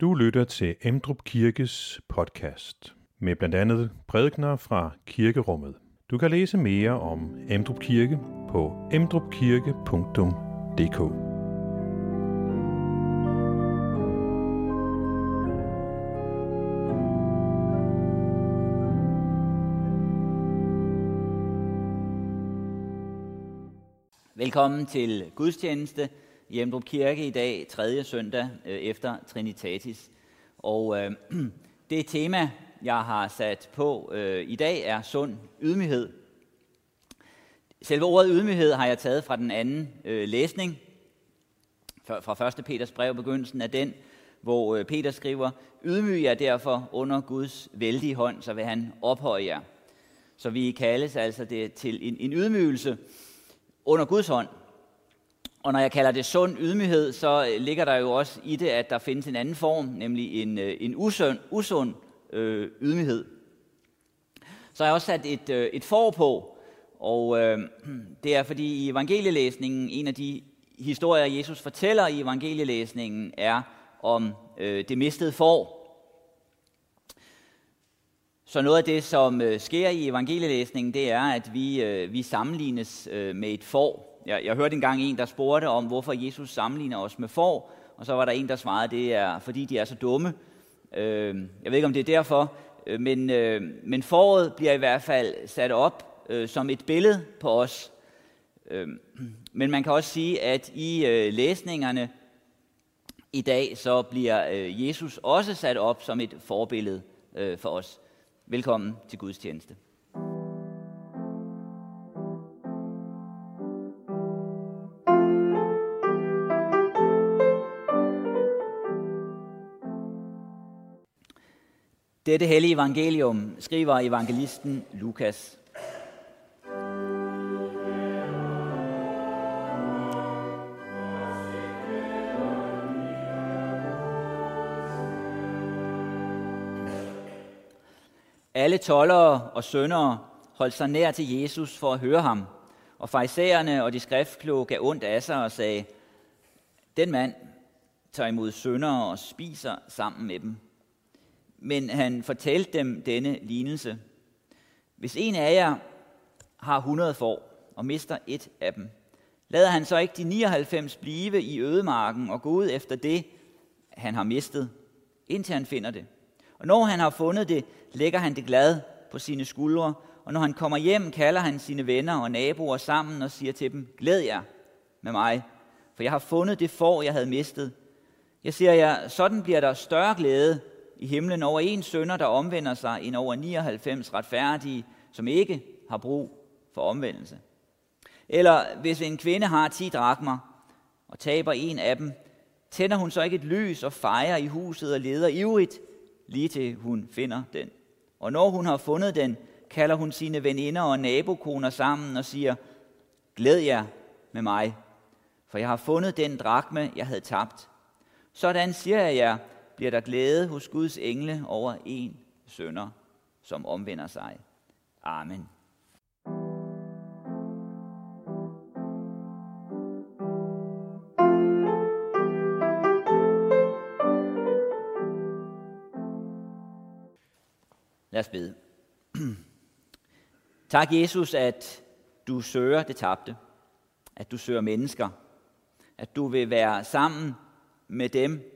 Du lytter til Emdrup Kirkes podcast med blandt andet prædikner fra kirkerummet. Du kan læse mere om Emdrup Kirke på emdrupkirke.dk. Velkommen til gudstjeneste i Emdrup Kirke i dag, tredje søndag øh, efter Trinitatis. Og øh, det tema, jeg har sat på øh, i dag, er sund ydmyghed. Selve ordet ydmyghed har jeg taget fra den anden øh, læsning, fra 1. Peters brev, begyndelsen af den, hvor øh, Peter skriver, ydmyg jer derfor under Guds vældige hånd, så vil han ophøje jer. Så vi kaldes altså det til en, en ydmygelse under Guds hånd. Og når jeg kalder det sund ydmyghed, så øh, ligger der jo også i det, at der findes en anden form, nemlig en, øh, en usund, usund øh, ydmyghed. Så har jeg også sat et, øh, et for på, og øh, det er fordi i evangelielæsningen, en af de historier, Jesus fortæller i evangelielæsningen, er om øh, det mistede får. Så noget af det, som øh, sker i evangelielæsningen, det er, at vi, øh, vi sammenlignes øh, med et får. Jeg, jeg hørte engang en, der spurgte om, hvorfor Jesus sammenligner os med får, og så var der en, der svarede, det er, fordi de er så dumme. Øh, jeg ved ikke, om det er derfor, øh, men, øh, men foråret bliver i hvert fald sat op øh, som et billede på os. Øh, men man kan også sige, at i øh, læsningerne i dag, så bliver øh, Jesus også sat op som et forbillede øh, for os. Velkommen til gudstjeneste. Dette hellige evangelium skriver evangelisten Lukas. Alle tollere og søndere holdt sig nær til Jesus for at høre ham, og farisæerne og de skriftkloge gav ondt af sig og sagde, den mand tager imod søndere og spiser sammen med dem men han fortalte dem denne lignelse. Hvis en af jer har 100 får og mister et af dem, lader han så ikke de 99 blive i ødemarken og gå ud efter det, han har mistet, indtil han finder det. Og når han har fundet det, lægger han det glad på sine skuldre, og når han kommer hjem, kalder han sine venner og naboer sammen og siger til dem, glæd jer med mig, for jeg har fundet det får, jeg havde mistet. Jeg siger jer, sådan bliver der større glæde i himlen over en sønder, der omvender sig, end over 99 retfærdige, som ikke har brug for omvendelse. Eller hvis en kvinde har 10 drakmer og taber en af dem, tænder hun så ikke et lys og fejrer i huset og leder ivrigt, lige til hun finder den. Og når hun har fundet den, kalder hun sine veninder og nabokoner sammen og siger, glæd jer med mig, for jeg har fundet den drakme, jeg havde tabt. Sådan siger jeg jer, bliver der glæde hos Guds engle over en sønder, som omvender sig. Amen. Lad os bede. tak Jesus, at du søger det tabte, at du søger mennesker, at du vil være sammen med dem,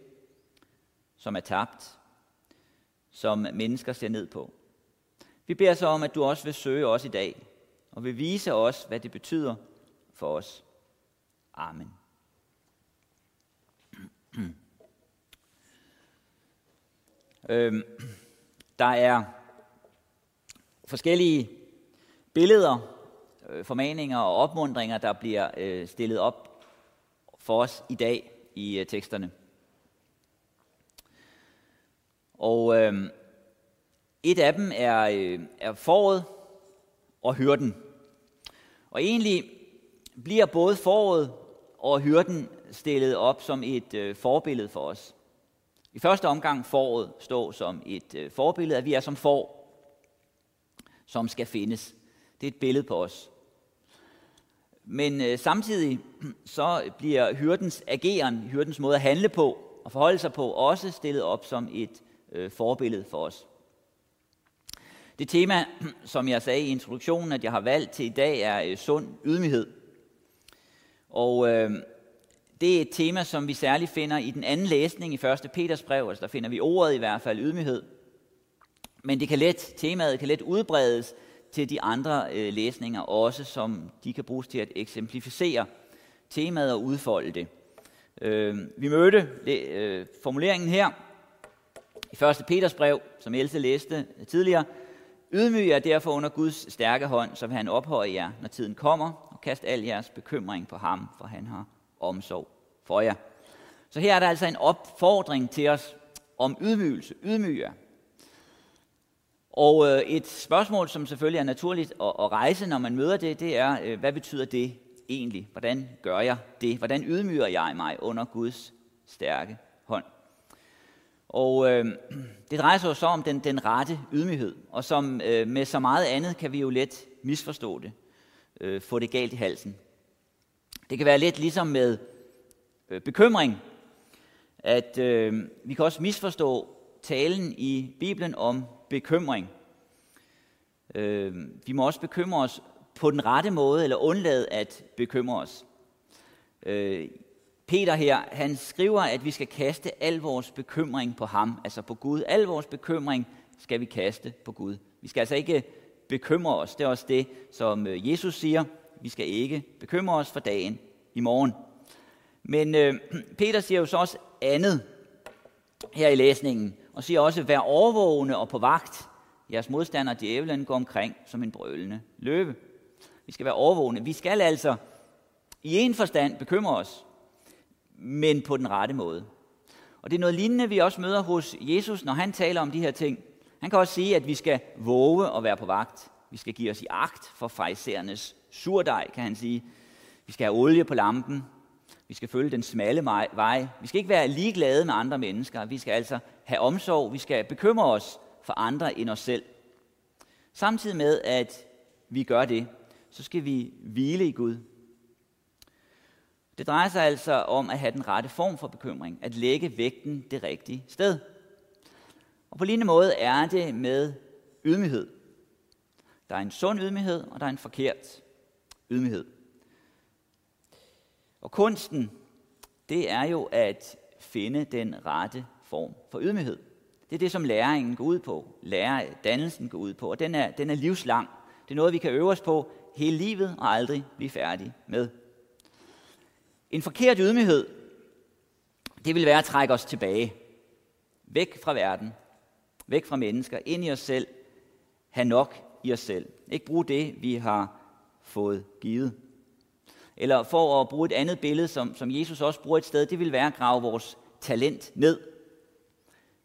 som er tabt, som mennesker ser ned på. Vi beder så om, at du også vil søge os i dag, og vil vise os, hvad det betyder for os. Amen. øhm, der er forskellige billeder, øh, formaninger og opmundringer, der bliver øh, stillet op for os i dag i øh, teksterne. Og øh, et af dem er, øh, er foråret og hyrden. Og egentlig bliver både foråret og hyrden stillet op som et øh, forbillede for os. I første omgang foråret står som et øh, forbillede, at vi er som får, som skal findes. Det er et billede på os. Men øh, samtidig så bliver hyrdens ageren, hyrdens måde at handle på, og forholde sig på, også stillet op som et øh, forbillede for os. Det tema, som jeg sagde i introduktionen, at jeg har valgt til i dag, er øh, sund ydmyghed. Og øh, det er et tema, som vi særligt finder i den anden læsning i 1. Peters brev, altså der finder vi ordet i hvert fald, ydmyghed. Men det kan let, temaet kan let udbredes til de andre øh, læsninger også, som de kan bruges til at eksemplificere temaet og udfolde det. Øh, vi mødte øh, formuleringen her i 1. Peters brev, som Else læste tidligere. Ydmyg jer derfor under Guds stærke hånd, så vil han ophøje jer, når tiden kommer, og kast al jeres bekymring på ham, for han har omsorg for jer. Så her er der altså en opfordring til os om ydmygelse. Ydmyg jer. Og øh, et spørgsmål, som selvfølgelig er naturligt at, rejse, når man møder det, det er, øh, hvad betyder det egentlig? Hvordan gør jeg det? Hvordan ydmyger jeg mig under Guds stærke hånd? Og øh, det drejer sig jo så om den, den rette ydmyghed, og som øh, med så meget andet kan vi jo let misforstå det, øh, få det galt i halsen. Det kan være lidt ligesom med øh, bekymring, at øh, vi kan også misforstå talen i Bibelen om bekymring. Øh, vi må også bekymre os på den rette måde, eller undlade at bekymre os. Øh, Peter her, han skriver, at vi skal kaste al vores bekymring på ham, altså på Gud. Al vores bekymring skal vi kaste på Gud. Vi skal altså ikke bekymre os. Det er også det, som øh, Jesus siger. Vi skal ikke bekymre os for dagen i morgen. Men øh, Peter siger jo så også andet her i læsningen, og siger også, vær overvågende og på vagt. Jeres modstander, djævlen, går omkring som en brølende løve. Vi skal være overvågne. Vi skal altså i en forstand bekymre os, men på den rette måde. Og det er noget lignende, vi også møder hos Jesus, når han taler om de her ting. Han kan også sige, at vi skal våge og være på vagt. Vi skal give os i agt for fejserernes surdej, kan han sige. Vi skal have olie på lampen. Vi skal følge den smalle vej. Vi skal ikke være ligeglade med andre mennesker. Vi skal altså have omsorg. Vi skal bekymre os for andre end os selv. Samtidig med, at vi gør det, så skal vi hvile i Gud. Det drejer sig altså om at have den rette form for bekymring, at lægge vægten det rigtige sted. Og på lignende måde er det med ydmyghed. Der er en sund ydmyghed, og der er en forkert ydmyghed. Og kunsten, det er jo at finde den rette form for ydmyghed. Det er det, som læringen går ud på. Lærerdannelsen går ud på, og den er, den er livslang. Det er noget, vi kan øve os på hele livet og aldrig blive færdige med. En forkert ydmyghed, det vil være at trække os tilbage. Væk fra verden, væk fra mennesker, ind i os selv, Ha' nok i os selv. Ikke bruge det, vi har fået givet. Eller for at bruge et andet billede, som, som Jesus også bruger et sted, det vil være at grave vores talent ned.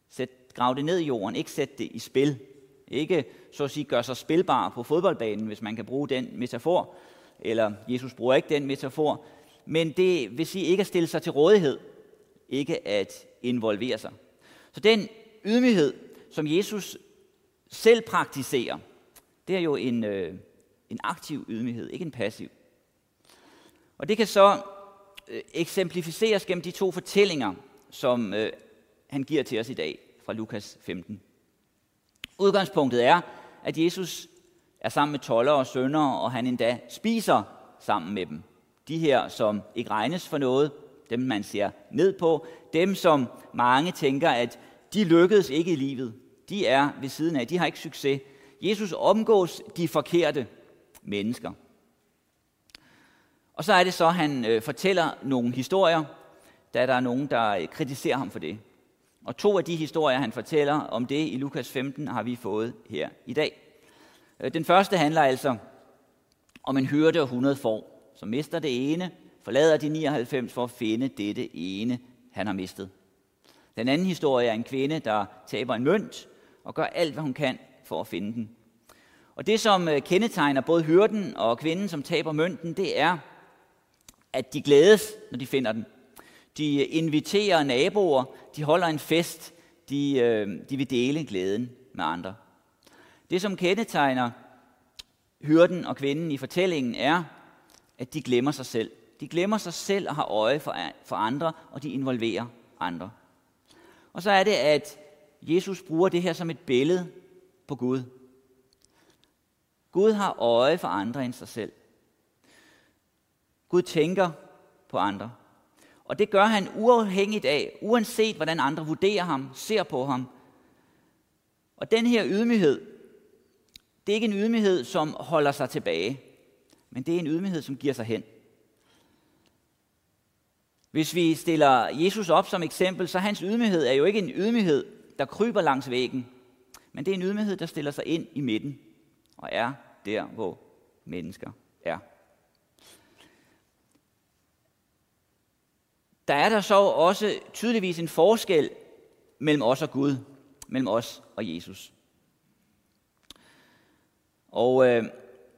Sæt, grav det ned i jorden, ikke sæt det i spil. Ikke så at sige gør sig spilbar på fodboldbanen, hvis man kan bruge den metafor. Eller Jesus bruger ikke den metafor. Men det vil sige ikke at stille sig til rådighed. Ikke at involvere sig. Så den ydmyghed, som Jesus selv praktiserer, det er jo en, øh, en aktiv ydmyghed, ikke en passiv. Og det kan så øh, eksemplificeres gennem de to fortællinger, som øh, han giver til os i dag fra Lukas 15. Udgangspunktet er, at Jesus er sammen med toller og sønder, og han endda spiser sammen med dem. De her, som ikke regnes for noget, dem man ser ned på, dem som mange tænker, at de lykkedes ikke i livet. De er ved siden af, de har ikke succes. Jesus omgås de forkerte mennesker. Og så er det så, at han øh, fortæller nogle historier, da der er nogen, der øh, kritiserer ham for det. Og to af de historier, han fortæller om det i Lukas 15, har vi fået her i dag. Øh, den første handler altså om en hyrde og 100 får, som mister det ene, forlader de 99 for at finde dette ene, han har mistet. Den anden historie er en kvinde, der taber en mønt og gør alt, hvad hun kan for at finde den. Og det, som øh, kendetegner både hyrden og kvinden, som taber mønten, det er, at de glædes, når de finder den. De øh, inviterer naboer, de holder en fest, de, øh, de vil dele glæden med andre. Det, som kendetegner hyrden og kvinden i fortællingen, er, at de glemmer sig selv. De glemmer sig selv og har øje for, for andre, og de involverer andre. Og så er det, at Jesus bruger det her som et billede på Gud. Gud har øje for andre end sig selv. Gud tænker på andre. Og det gør han uafhængigt af, uanset hvordan andre vurderer ham, ser på ham. Og den her ydmyghed, det er ikke en ydmyghed, som holder sig tilbage, men det er en ydmyghed, som giver sig hen. Hvis vi stiller Jesus op som eksempel, så hans ydmyghed er jo ikke en ydmyghed, der kryber langs væggen, men det er en ydmyghed, der stiller sig ind i midten og er der, hvor mennesker er. Der er der så også tydeligvis en forskel mellem os og Gud, mellem os og Jesus. Og øh,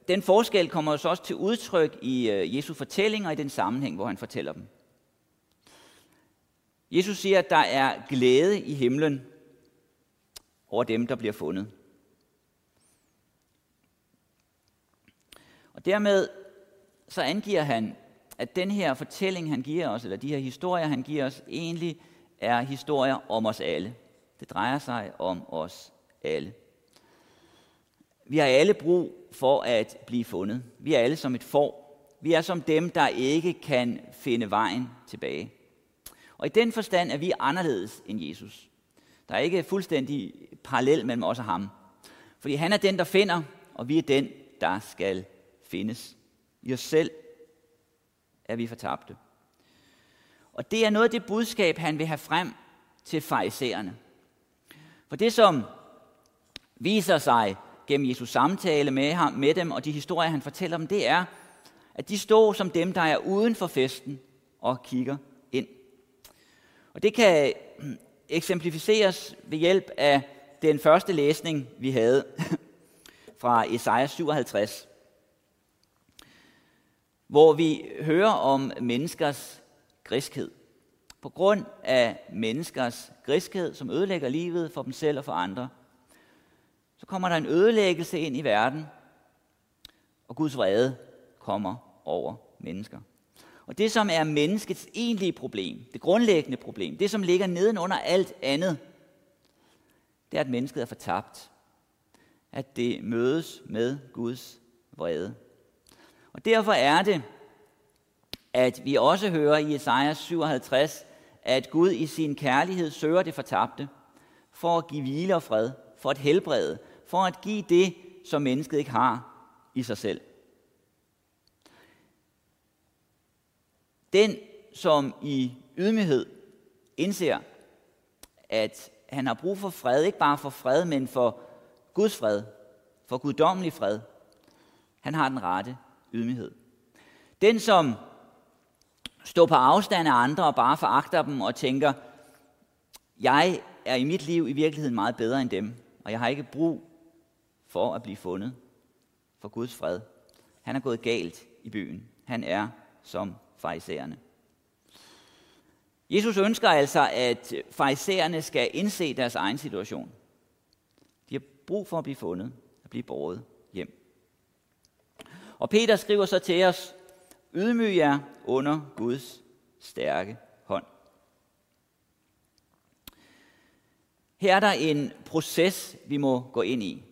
den forskel kommer så også til udtryk i øh, Jesu fortællinger i den sammenhæng, hvor han fortæller dem. Jesus siger, at der er glæde i himlen over dem, der bliver fundet. Og dermed så angiver han, at den her fortælling, han giver os, eller de her historier, han giver os, egentlig er historier om os alle. Det drejer sig om os alle. Vi har alle brug for at blive fundet. Vi er alle som et får. Vi er som dem, der ikke kan finde vejen tilbage. Og i den forstand er vi anderledes end Jesus. Der er ikke fuldstændig parallel mellem os og ham. Fordi han er den, der finder, og vi er den, der skal findes. I os selv er vi fortabte. Og det er noget af det budskab, han vil have frem til farisæerne. For det, som viser sig gennem Jesus samtale med, ham, med dem, og de historier, han fortæller dem, det er, at de står som dem, der er uden for festen og kigger ind. Og det kan eksemplificeres ved hjælp af den første læsning, vi havde fra Esajas 57, hvor vi hører om menneskers griskhed. På grund af menneskers griskhed, som ødelægger livet for dem selv og for andre, så kommer der en ødelæggelse ind i verden, og Guds vrede kommer over mennesker. Og det, som er menneskets egentlige problem, det grundlæggende problem, det, som ligger nedenunder alt andet, det er, at mennesket er fortabt. At det mødes med Guds vrede. Og derfor er det, at vi også hører i Esajas 57, at Gud i sin kærlighed søger det fortabte, for at give hvile og fred, for at helbrede, for at give det, som mennesket ikke har i sig selv. Den, som i ydmyghed indser, at han har brug for fred, ikke bare for fred, men for Guds fred, for guddommelig fred, han har den rette ydmyghed. Den, som står på afstand af andre og bare foragter dem og tænker, jeg er i mit liv i virkeligheden meget bedre end dem, og jeg har ikke brug for at blive fundet for Guds fred. Han er gået galt i byen. Han er som farisæerne. Jesus ønsker altså, at farisæerne skal indse deres egen situation. De har brug for at blive fundet at blive båret hjem. Og Peter skriver så til os, ydmyg jer under Guds stærke hånd. Her er der en proces, vi må gå ind i,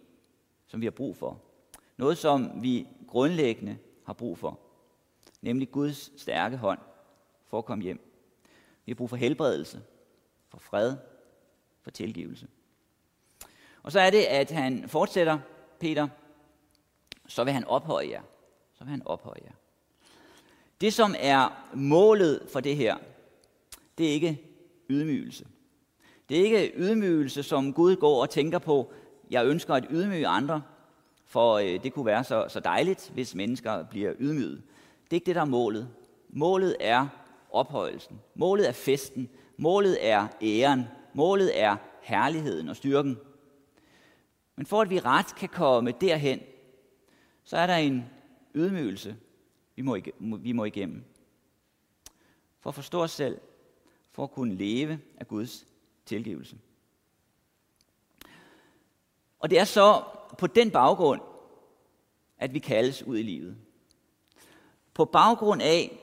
som vi har brug for. Noget, som vi grundlæggende har brug for nemlig Guds stærke hånd for at komme hjem. Vi har brug for helbredelse, for fred, for tilgivelse. Og så er det, at han fortsætter, Peter, så vil han ophøje jer. Så vil han ophøje jer. Det, som er målet for det her, det er ikke ydmygelse. Det er ikke ydmygelse, som Gud går og tænker på, jeg ønsker at ydmyge andre, for øh, det kunne være så, så dejligt, hvis mennesker bliver ydmyget. Det er ikke det, der er målet. Målet er ophøjelsen. Målet er festen. Målet er æren. Målet er herligheden og styrken. Men for at vi ret kan komme derhen, så er der en ydmygelse, vi må, vi må igennem. For at forstå os selv, for at kunne leve af Guds tilgivelse. Og det er så på den baggrund, at vi kaldes ud i livet på baggrund af,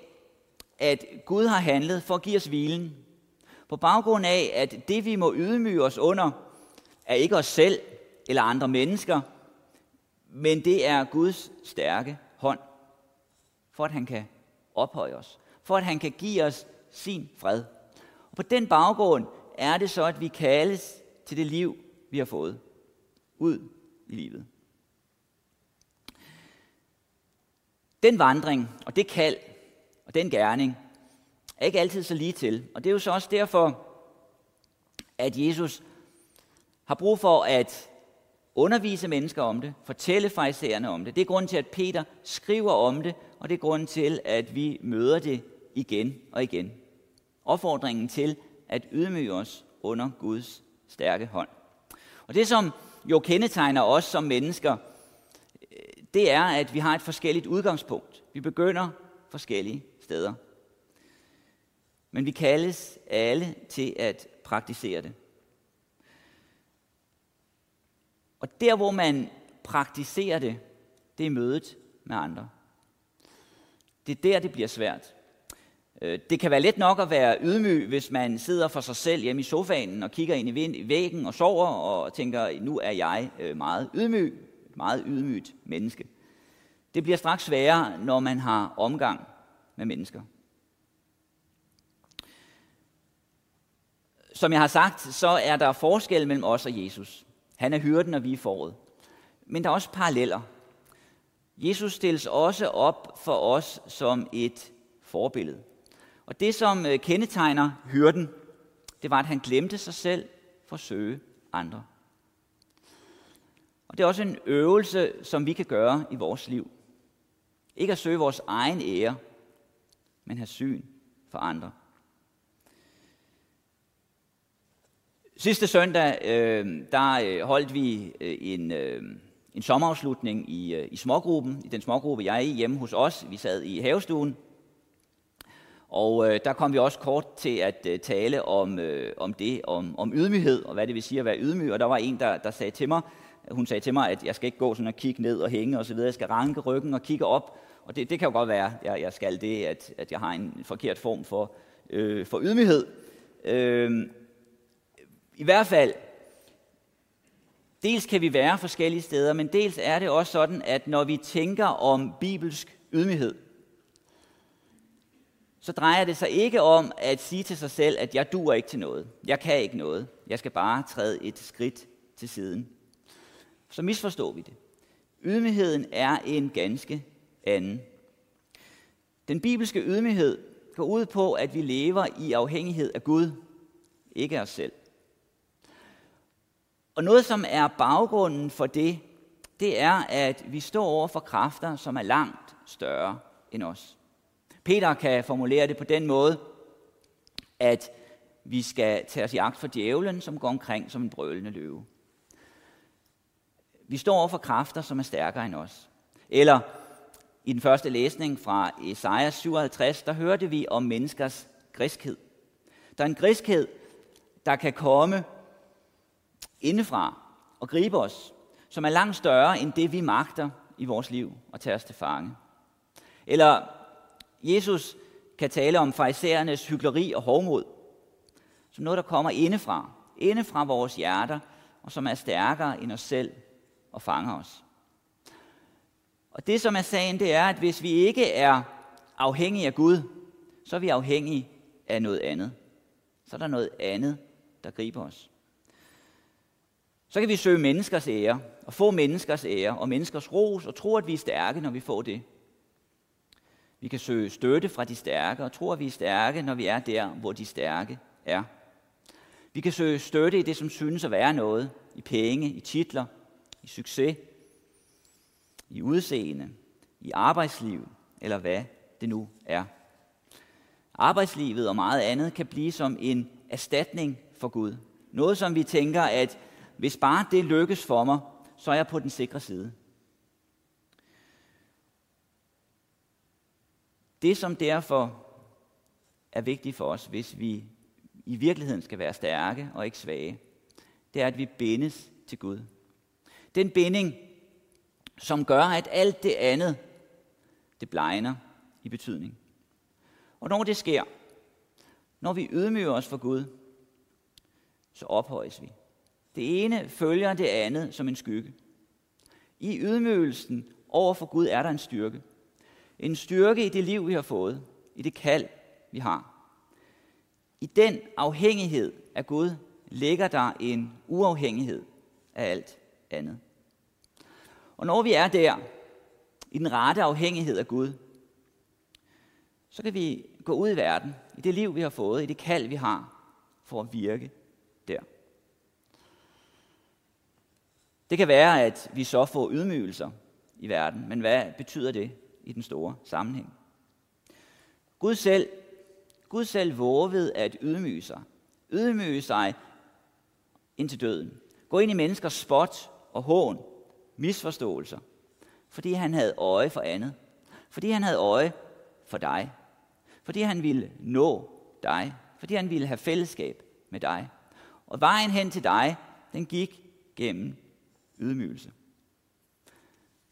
at Gud har handlet for at give os hvilen, På baggrund af, at det vi må ydmyge os under, er ikke os selv eller andre mennesker, men det er Guds stærke hånd, for at han kan ophøje os, for at han kan give os sin fred. Og på den baggrund er det så, at vi kaldes til det liv, vi har fået. Ud i livet. Den vandring og det kald og den gerning er ikke altid så lige til. Og det er jo så også derfor, at Jesus har brug for at undervise mennesker om det, fortælle farisæerne om det. Det er grunden til, at Peter skriver om det, og det er grunden til, at vi møder det igen og igen. Opfordringen til at ydmyge os under Guds stærke hånd. Og det, som jo kendetegner os som mennesker, øh, det er, at vi har et forskelligt udgangspunkt. Vi begynder forskellige steder. Men vi kaldes alle til at praktisere det. Og der, hvor man praktiserer det, det er mødet med andre. Det er der, det bliver svært. Øh, det kan være let nok at være ydmyg, hvis man sidder for sig selv hjemme i sofaen og kigger ind i væggen og sover og tænker, nu er jeg øh, meget ydmyg, et meget ydmygt menneske. Det bliver straks sværere, når man har omgang med mennesker. Som jeg har sagt, så er der forskel mellem os og Jesus. Han er hyrden, og vi er foråret. Men der er også paralleller. Jesus stilles også op for os som et forbillede. Og det, som øh, kendetegner hyrden, det var, at han glemte sig selv for at søge andre. Og det er også en øvelse, som vi kan gøre i vores liv. Ikke at søge vores egen ære, men have syn for andre. Sidste søndag, øh, der øh, holdt vi øh, en, øh, en sommerafslutning i, i smågruppen, i den smågruppe, jeg er i hjemme hos os. Vi sad i havestuen, og øh, der kom vi også kort til at øh, tale om, øh, om det, om, om ydmyghed, og hvad det vil sige at være ydmyg. Og der var en, der, der sagde til mig, hun sagde til mig, at jeg skal ikke gå sådan og kigge ned og hænge osv., jeg skal ranke ryggen og kigge op. Og det, det kan jo godt være, at jeg, jeg skal det, at, at jeg har en forkert form for, øh, for ydmyghed. Øh, I hvert fald, dels kan vi være forskellige steder, men dels er det også sådan, at når vi tænker om bibelsk ydmyghed, så drejer det sig ikke om at sige til sig selv, at jeg duer ikke til noget. Jeg kan ikke noget. Jeg skal bare træde et skridt til siden. Så misforstår vi det. Ydmygheden er en ganske anden. Den bibelske ydmyghed går ud på, at vi lever i afhængighed af Gud, ikke af os selv. Og noget, som er baggrunden for det, det er, at vi står over for kræfter, som er langt større end os. Peter kan formulere det på den måde, at vi skal tage os i agt for djævlen, som går omkring som en brølende løve. Vi står over for kræfter, som er stærkere end os. Eller i den første læsning fra Esajas 57, der hørte vi om menneskers griskhed. Der er en griskhed, der kan komme indefra og gribe os, som er langt større end det, vi magter i vores liv og tage os til fange. Eller Jesus kan tale om farisæernes hyggeleri og hovmod, som noget, der kommer indefra, indefra vores hjerter, og som er stærkere end os selv og fanger os. Og det, som er sagen, det er, at hvis vi ikke er afhængige af Gud, så er vi afhængige af noget andet. Så er der noget andet, der griber os. Så kan vi søge menneskers ære, og få menneskers ære, og menneskers ros, og tro, at vi er stærke, når vi får det. Vi kan søge støtte fra de stærke, og tro, at vi er stærke, når vi er der, hvor de stærke er. Vi kan søge støtte i det, som synes at være noget, i penge, i titler, i succes, i udseende, i arbejdsliv, eller hvad det nu er. Arbejdslivet og meget andet kan blive som en erstatning for Gud. Noget, som vi tænker, at hvis bare det lykkes for mig, så er jeg på den sikre side. Det, som derfor er vigtigt for os, hvis vi i virkeligheden skal være stærke og ikke svage, det er, at vi bindes til Gud. Den binding, som gør, at alt det andet, det blegner i betydning. Og når det sker, når vi ydmyger os for Gud, så ophøjes vi. Det ene følger det andet som en skygge. I ydmygelsen over for Gud er der en styrke. En styrke i det liv, vi har fået, i det kald, vi har. I den afhængighed af Gud ligger der en uafhængighed af alt andet. Og når vi er der, i den rette afhængighed af Gud, så kan vi gå ud i verden, i det liv, vi har fået, i det kald, vi har, for at virke der. Det kan være, at vi så får ydmygelser i verden, men hvad betyder det i den store sammenhæng? Gud selv, Gud selv vågede at ydmyge sig. Ydmyge sig indtil døden. Gå ind i menneskers spot og hån, misforståelser, fordi han havde øje for andet. Fordi han havde øje for dig. Fordi han ville nå dig. Fordi han ville have fællesskab med dig. Og vejen hen til dig, den gik gennem ydmygelse.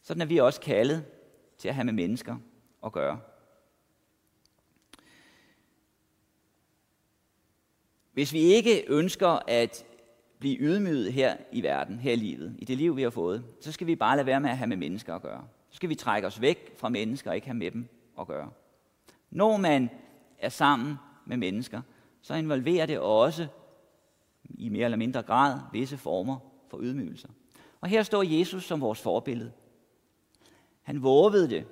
Sådan er vi også kaldet til at have med mennesker at gøre. Hvis vi ikke ønsker at blive ydmyget her i verden, her i livet, i det liv, vi har fået, så skal vi bare lade være med at have med mennesker at gøre. Så skal vi trække os væk fra mennesker og ikke have med dem at gøre. Når man er sammen med mennesker, så involverer det også i mere eller mindre grad visse former for ydmygelser. Og her står Jesus som vores forbillede. Han vågede det.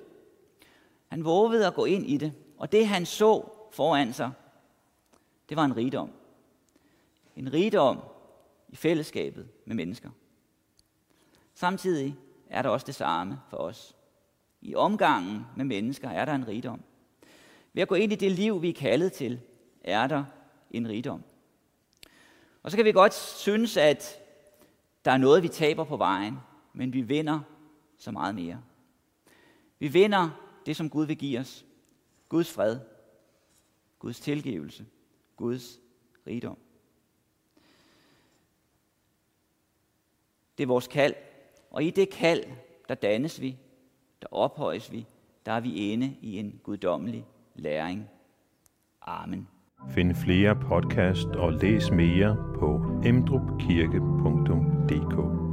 Han vågede at gå ind i det. Og det han så foran sig, det var en rigdom. En rigdom i fællesskabet med mennesker. Samtidig er der også det samme for os. I omgangen med mennesker er der en rigdom. Ved at gå ind i det liv, vi er kaldet til, er der en rigdom. Og så kan vi godt synes, at der er noget, vi taber på vejen, men vi vinder så meget mere. Vi vinder det, som Gud vil give os. Guds fred, Guds tilgivelse, Guds rigdom. Det er vores kald, og i det kald, der dannes vi, der ophøjes vi, der er vi inde i en guddommelig læring. Amen. Find flere podcast og læs mere på emdrupkirke.dk